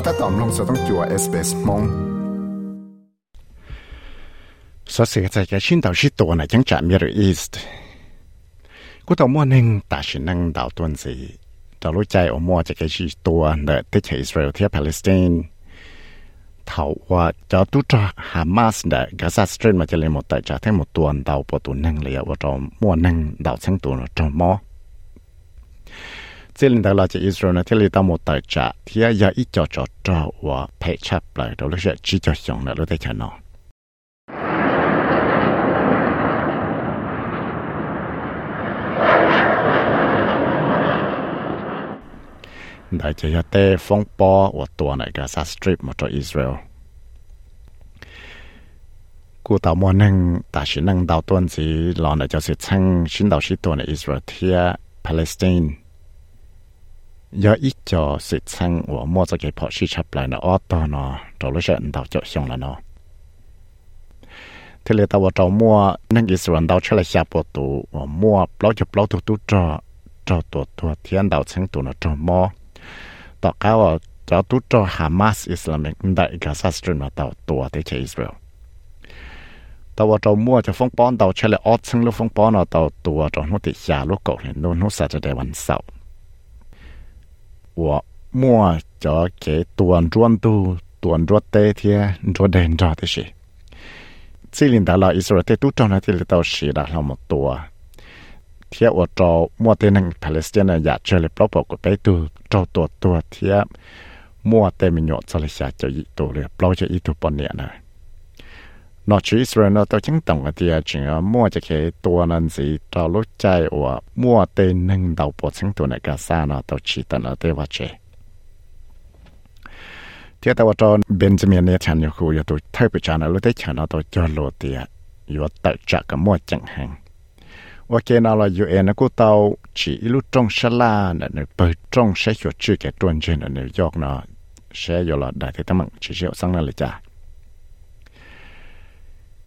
ก็ถ้าตอมลงจะต้องจัวเอสเปสมงสอเสียใจแกชินดาวชิตัวไหนจังจะมีหรืออีสต์กูต่อมัวนึงตาชินังดาวตัวสีดาวรู้ใจอมัวจะแกชิตัวเนติเชอิสราเอลเทียปาเลสไตน์เท่าว่าจะตุจฮามาสเนกาซาสตรีนมาจะเลยหมดแต่จะทั้งหมดตัวดาวประตูนั่งเลยว่าจะมัวนั่งดาวทั้งตัวจะมอ เจลินดาราจะอิสราเอลที่ลิตามตัจะที่ยาอิจอจอจอว่าเพชรปลายเราเลือกจีจอสองนะเราได้ชนะได้จะยัดเต้ฟงปอว่าตัวไหนกาซาสตริปมาจากอิสราเอลกูตามอนึ่งแต่ฉันนั่งดาวต้นสีหลอนไหจะสิชังฉันดาวชิตัวในอิสราเอลที่ปาเลสไตน์ 要一脚是参我摸着给跑去出来了，哦，到呢，找了些人到就行了。呢。thế là tao trâu mua nên cái sự đào chơi là xa bộ tụ mua bao chục bao tụ tụ trò trò tụ tụ thiên đào sinh tụ nó trò mua tao cao trò tụ trò Hamas Islamic đại Gaza Stream là tao tụ thế chế Israel tao trâu mua cho phong bón tao chơi là ót sinh lúc phong bón là tao tụ trò nó thì xa lúc cậu thì nó nó sẽ cho đại vận sau วัวม้我莫着给短转度短着得天着得着的是。这领导了，伊说这都长了，这里都是了那么多。เทียว่าเราลามตัวเทียวจอมั่วเตนังปาเลสไตน์อยากเจอเลยปลอบกไปตัวเราตัวตัวเทียมัวเตมิโยจะเลยอาจะอีตัวเลยปลอบจะอีตัวปนเนี่ยนะ ý tổ bọn nè này nó chỉ Israel nó tôi chứng tổng cái tia chuyện mua cho cái tổ nên gì trò lúc chạy ở mua tên năng đầu bộ chứng tổ này cả xa nó tôi chỉ tận ở đây và chơi thiết tao cho Benjamin Netanyahu ya tôi thay bị chán lúc đấy chán nó tôi cho lộ tia yo tự trả cái mua chẳng hạn ว่าเกนาเราอยู่เองนะกูเตาchỉ lúc trong sa la nè nè bờ trong sẽ hiểu chữ cái tuần trên nè New York nó sẽ có là đại thế tâm chỉ hiểu sang là cha Gillette Erdan or ya Israel to ambassador ว่าเขาเลยอยู่เองนะเตาให้เตียยาอีจะเกพอชีกังเก่าตัวเตนึงว่าตาตาชินั่งเนาะเทียมอเตสิทธิ์ช่างเนาะเปียตา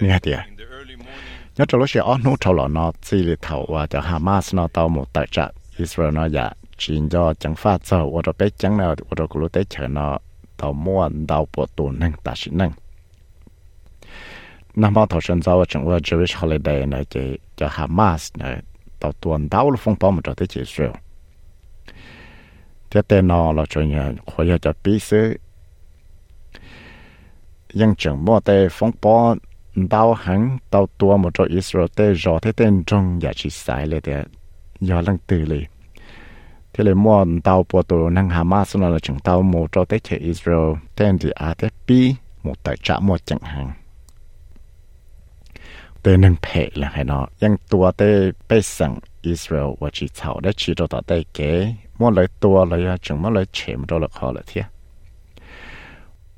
nghe thì nhớ trong lúc xe ở nút trâu lọ chỉ là thầu và cho Hamas nó tàu một tài trợ. Israel nó dạ chuyện cho chẳng pha sầu và chẳng nào và rồi cũng tới chờ nó bộ tù nâng tạ sĩ nâng. Năm bao thầu giáo trong qua Jewish holiday này chỉ cho Hamas này tàu tuần tàu là phong bao một trò Israel. Tiếp theo là chuyện nhà khối cho bí sư ยังจังมั่วแต่ฟงปอนดาวหังดาวตัวหมดอิสราเอลแต่รอที่เต้นจงอย่าชิสายเลยแต่ยอลังตือเลยที่เลยมั่วดาวปวตัวนั่งฮามาสนั่นละจังดาวหมดแต่เชอิสราเอลเต้นที่อาเตปีหมดแต่จะหมดจังหัง tê nâng phê là hay nó nhưng tua tê bê sẵn Israel và chỉ thảo đã chỉ cho tê kế mua lấy tua lấy chẳng mua lấy chém đó là khó là thế và cái nó là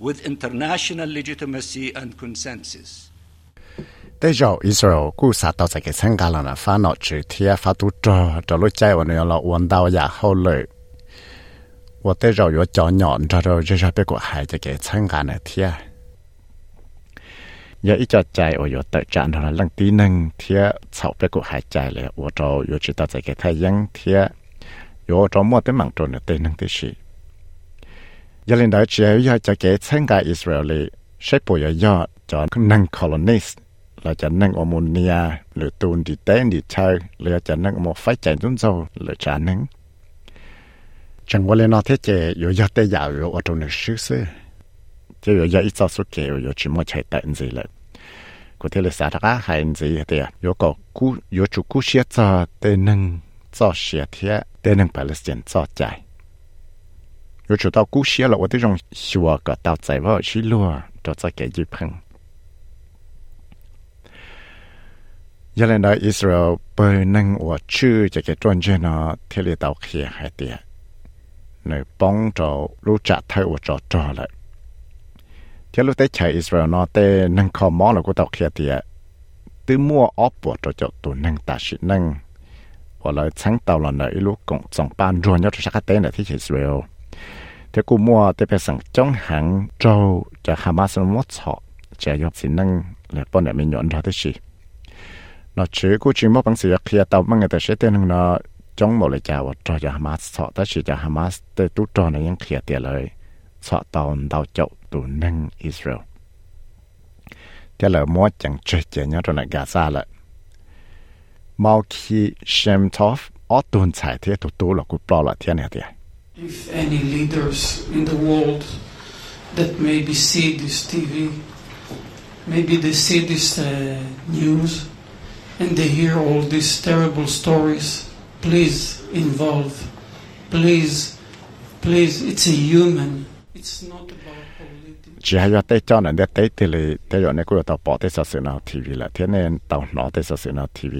with international legitimacy and consensus. Tế dầu Israel cú sa tao sẽ cái sang gà là phá nọ chữ thia phá tu trò trò lối chạy ở nơi là uốn đào giả hậu lợi. Và tế dầu yếu cho nhọn trò rồi cho cho biết của hai chạy cái sang gà này thia giờ ít cho chạy ở yếu tự trạng đó là lần tí nâng thia sau bé của hai chạy lệ ở trò yếu chỉ ta sẽ cái thay dân thia Yếu trò mua tới mạng trò ở tên nâng tí ยาลินได้เชียวยาจะเกตเส้นกายอิสราเอลใช้ปุ๋ยยอดจอนนั่งคอลอนิสเราจะนั่งอมูเนียหรือตูนดิเต้นดิเชอหรือจะนั่งอมไฟใจจุนโซหรือจานึงจังว่าเลนอเทเจอยู่ยอดเตยาวอยู่อดนึกชื่อซื่อเจอยู่ยอดอิซาสุเกอยู่ชิมอใช้แต่นซีเลยกูเทเลสาทักหายนซีเตียโยก็กูโยจุกูเชียจอเตนึงจอเชียเทียเตนึงปาเลสเตียนจอใจ có chủ tao cú xe là 我这种说个到在我去路就在给日本。原来呢，Israel 被能我去这个专辑呢，贴里到去海的，来帮助路扎太我找找了。ที่ลูกได้ใช้อิสราเอลเนาะแต่นังขอมอแล้วก็ตอกเขียเตียตื้อมัวออปวดจะจะตัวนังตาชินังว่าเลยชั้งเตาหล่นเลยลูกกงสองปานรวนยอดชักเต้นที่อิสราเอล thế cô mua thế phải sẵn trong hàng trâu cho Hamas nó mất chả dọc xin năng là bọn này mình nhọn ra thế gì nó chứ cô chỉ mua bằng sự khi tàu mang người ta sẽ tên nó trong một chào cho cho Hamas họ thế chỉ cho Hamas, tê tu trò này những khía tiền lời họ tàu tàu chậu tù năng, Israel. Thế là mua chẳng chơi chơi nhau rồi lại Gaza lại. Mau khi Shem Tov ở tuần thế tụ tụ là cô bỏ lại thế này thế If any leaders in the world that maybe see this TV, maybe they see this uh, news, and they hear all these terrible stories, please involve. Please, please, it's a human. It's not about politics. chỉ hay tới cho nên tới thì tới rồi bỏ tới nào TV là thế nên tới nào TV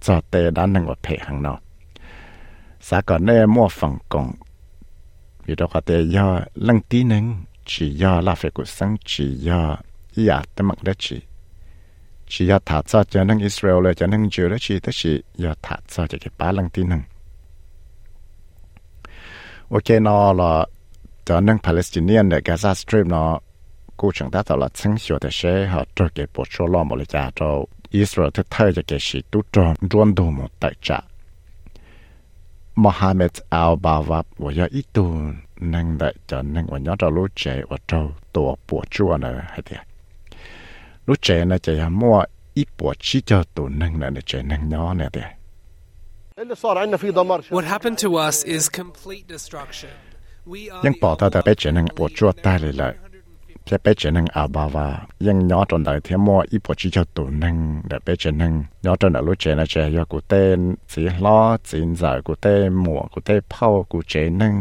cho tới thể hàng nào còn nơi mua phòng công vì đó có thể do lăng tí nâng chỉ do là phải cuộc sống chỉ do ya tâm mặc đó chỉ chỉ do thả cho cho năng Israel là cho năng Jew đó chỉ tới chỉ do thả cho cho cái ba lăng tí nâng ok nó là cho năng Palestinian để Gaza Strip nó cố chẳng ta tạo là chính hiệu để sẽ họ cho cái bộ số lo một cái cho Israel thứ thay cho cái sự tu tròn luôn đồ một tại trạng มหาเมดอัลบาวับว่าย่ออีตูนนั่งได้จนนั่งวันยอดเรารู้ใจว่าเจ้าตัวปวดชั่วนะฮะเดียรู้ใจนะจะยามั่วอีปวดชี้เจ้าตัวนั่งนะใจนั่งย้อนเนี่ยเดีย What happened to us is complete destruction. ยังปอดตาแต่เป็ดเจนั่งปวดชั่วตายเลยเลย เพียเปเจนังอาบาวายังย้อนตอนไหนเทียมออีปวดชิจตุนังแต่เปเจนังย้อนตอนไหนรู้เจนะเจยกูเต้นสีล้อจีนจ่ายกูเต้หมวกูเต้เผากูเจนัง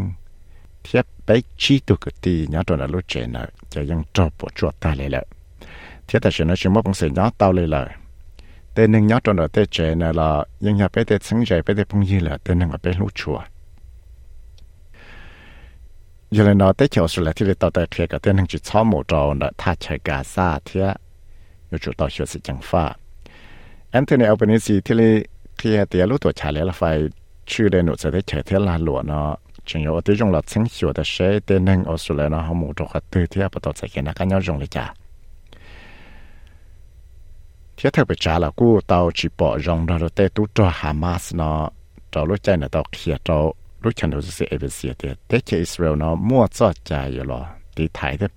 เทียบไปชีตุกตีย้อนตอนไหนรู้เจนะจะยังจบปวดจวดตาเลยแหละเทียแต่เชนะชิมอปังเสียย้อนเตาเลยแหละแต่หนึ่งย้อนตอนไหนเตเจนะละยังอยากไปเตสังใจไปเตพงยีแหละแต่หนึ่งก็ไปรู้ชัว ยัเลยนอเตเชียวสุดเลยที่เราแต่เทีกับเต้นทางจุดช้อมหมู่เรานี่ท่าชายกาซาเทียยูจุดต่อเชียสิจังฟ้าแอนโทนีอัลเบนิซีที่เลยเทียเตียรู้ตัวชาเลล้ไฟชื่อเดนุจะได้เฉยเทียลาหลวเนาะจึงยู่ที่จงหลัดเชิงเชียวแต่เชเต้นทางออสุดเลยนาะหมู่ตรวขัดตื้เทียปรตูใส่เขียนกันยอดจงเลยจ้าเทียเธอไปจ้าละกู้เตาจีปอจงเราเตตุ้ตัฮามาสเนาะเรารู้จเนาะตาเขียเร เราเต้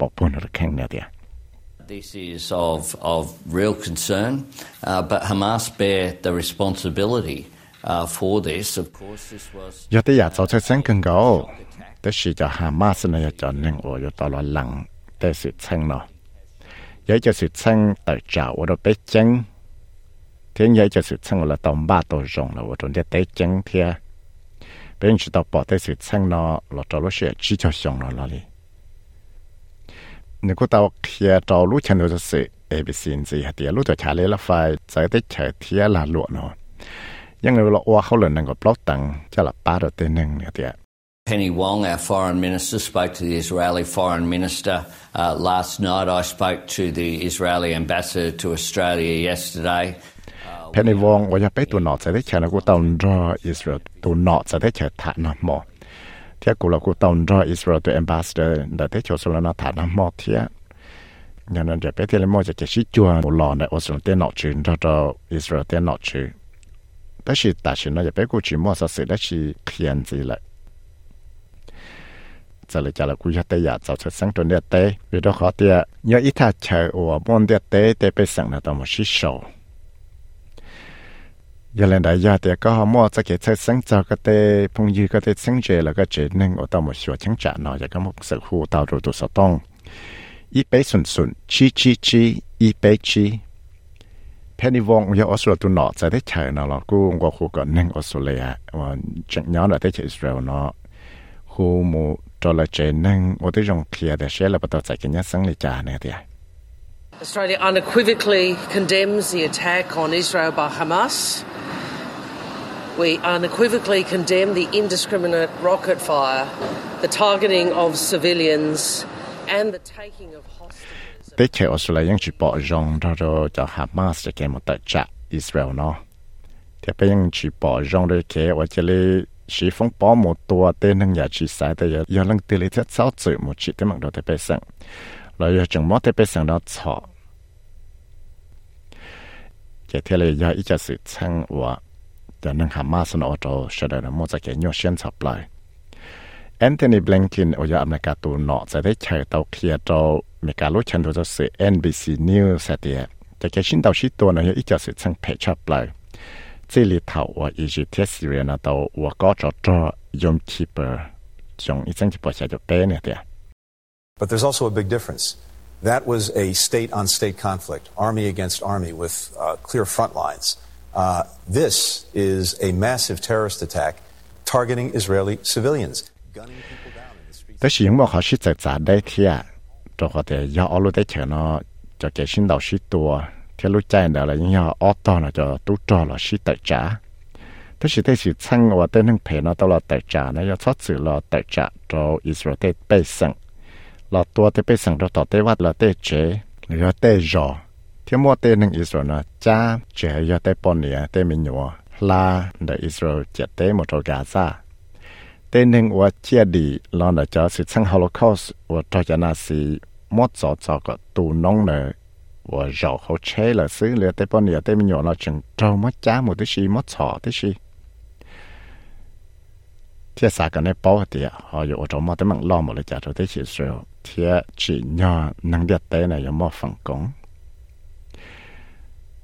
นนึงเนี่ยเดีย 认识到宝黛水村了，老赵路线直接向了那里。你可到天朝路前头的水候，别别心急，天路在前面了，快再等下天了路呢。因为了我后来那个波动，将了八月底能有点。Penny Wong，our foreign minister spoke to the Israeli foreign minister last night. I spoke to the Israeli ambassador to Australia yesterday. เพนนีวงว่าจะไปตัวหนอจะได้เชิญกูตอนรออิสราเอลตัวหนอจะได้เชิญฐานน้ำหมอเที่ยกูเรากูตอนรออิสราเอลตัว ambassador แต่ได้เชิญสุลนาฐานน้ำหมอเที่ยอย่างนั้นจะไปเที่ยวมอจะจะชี้จวนหล่อในออสเตรเลียนอชื่นเราเราอิสราเอลเต้นอชื่ ยัเลนได้ยาเตียก็หอมอจะเกิดเส้นเจอาก็เตพงยืก็เตเสังเจแล้วก็เจนึงอตอมชัวชังจานอยากก็มุกสักหูตาวรูตุสตองอีเปสุนสุนชีชีชีอีเปชีเพนิวงยาออสโตรตุนอจะได้เชิญเลากูงก็คูก่นนึงออสโตรเลียว่นจังย้อนได้เชิญอิสราเอลนอหูมูจอละเจนึงอติยงเคลียร์แต่เชื่ล้ประตูใจกันยัสังเลยจาเนี่ยเตีย Australia unequivocally condemns the attack on Israel by Hamas. We unequivocally condemn the indiscriminate rocket fire, the targeting of civilians, and the taking of hostages. Bỏ rong ra rồi cho Hamas để kèm một tại trại Israel nó. Thế bây giờ chỉ bỏ rong rồi kể ở chỗ này chỉ phong bỏ một tua tên nâng nhà chỉ sai để giờ giờ lần từ lấy thiết sáu chữ một chỉ tới mặt đầu thế bây giờ. Rồi giờ chừng mất thế bây giờ đó chọ. Cái thế này giờ ít cho sự chăng của 是称我，就能哈马斯喏就晓得了，冇在嘅鸟先插来。Anthony Blinken 我要อเมริกาตูนอจะได้ใช้เตาเคลียร์เตาอเมริกาลุชันตัวจะสื่อ NBC News เดียจะแค่ชิ้นเตาชิตัวนั้นอีกจะสื่อช่างเพจชับเลย这里头我一直贴西人那到我搞着这 Yom Kippur 从一整就不下就白呢的。 But there's also a big difference. That was a state on state conflict, army against army, with uh, clear front lines. Uh, this is a massive terrorist attack targeting Israeli civilians. Gunning people down in the streets. 但是因为好是在咋的天，这个的要奥路的钱呢，就给新到许多，铁路站的了，因要奥到了就都找了是得trả。但是这是趁我的能赔呢，到了得trả呢，要操持了得trả，就以色列百姓，了多的百姓就到的话了 ที่มัวเตนึงอิสราเอลจ้าเจยเตปอนเนียเตมิญวลาเดอิสราเอลเจเตมอทกาซาเตนึงว่าเจียดีลอนเดจอสิสังฮอลโคสว่าทจนาสีมดสอจอกตูน้องเนอว่าจอกเขาเชลซื้อเลือเตปอนเนียเตมิญวเราจึงเจ้ามดจ้าหมดที่ชีมดสอที่ชีเทียสากันในป้อเตียหอยู่อดมอตมังล้อมเลยจากที่อิสราเอลเทียจีญอนังเดียเตนยมอฟังกง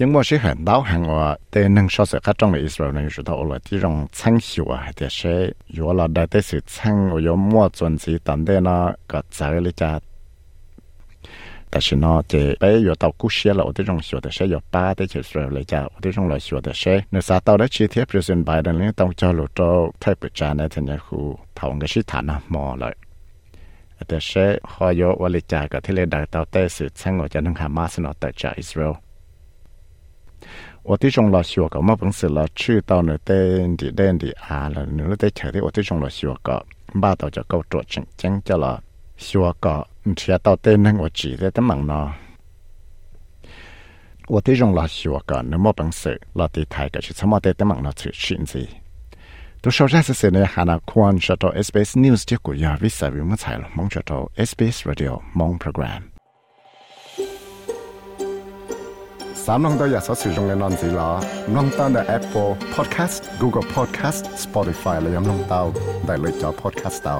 因为是很老很我对能说是个中了以色列人知道了这种称学啊，还得是有了的的是称我有莫准子等的呢个责里家。但是呢，这被有到故事了，我这种学的是有八的就是来讲，我这种来学的是，那啥到了七天 President Biden 领导叫了到太不站呢，他那户头个是谈啊么了。แต่เช่พอโยวัลิจากที่เลดาตาเตสืบช่าง我จะ能哈马斯诺得จากอิสราเอล 我这种老学个，我本事了去到那等的等的啊了，你那在车的我这种老学个，把到就够做正经叫了学个，你吃到等能我记得的忙呢。我这种老学个，你没本事，老的台个是怎么的的忙了去寻子。都说这是谁呢？还那 สามน้องตัวอยากสอสื่อตรงในนอนสีหลาน้องตั้งแต่ Apple Podcast Google Podcast Spotify และยังน้องเตาได้เลยจอ Podcast เตา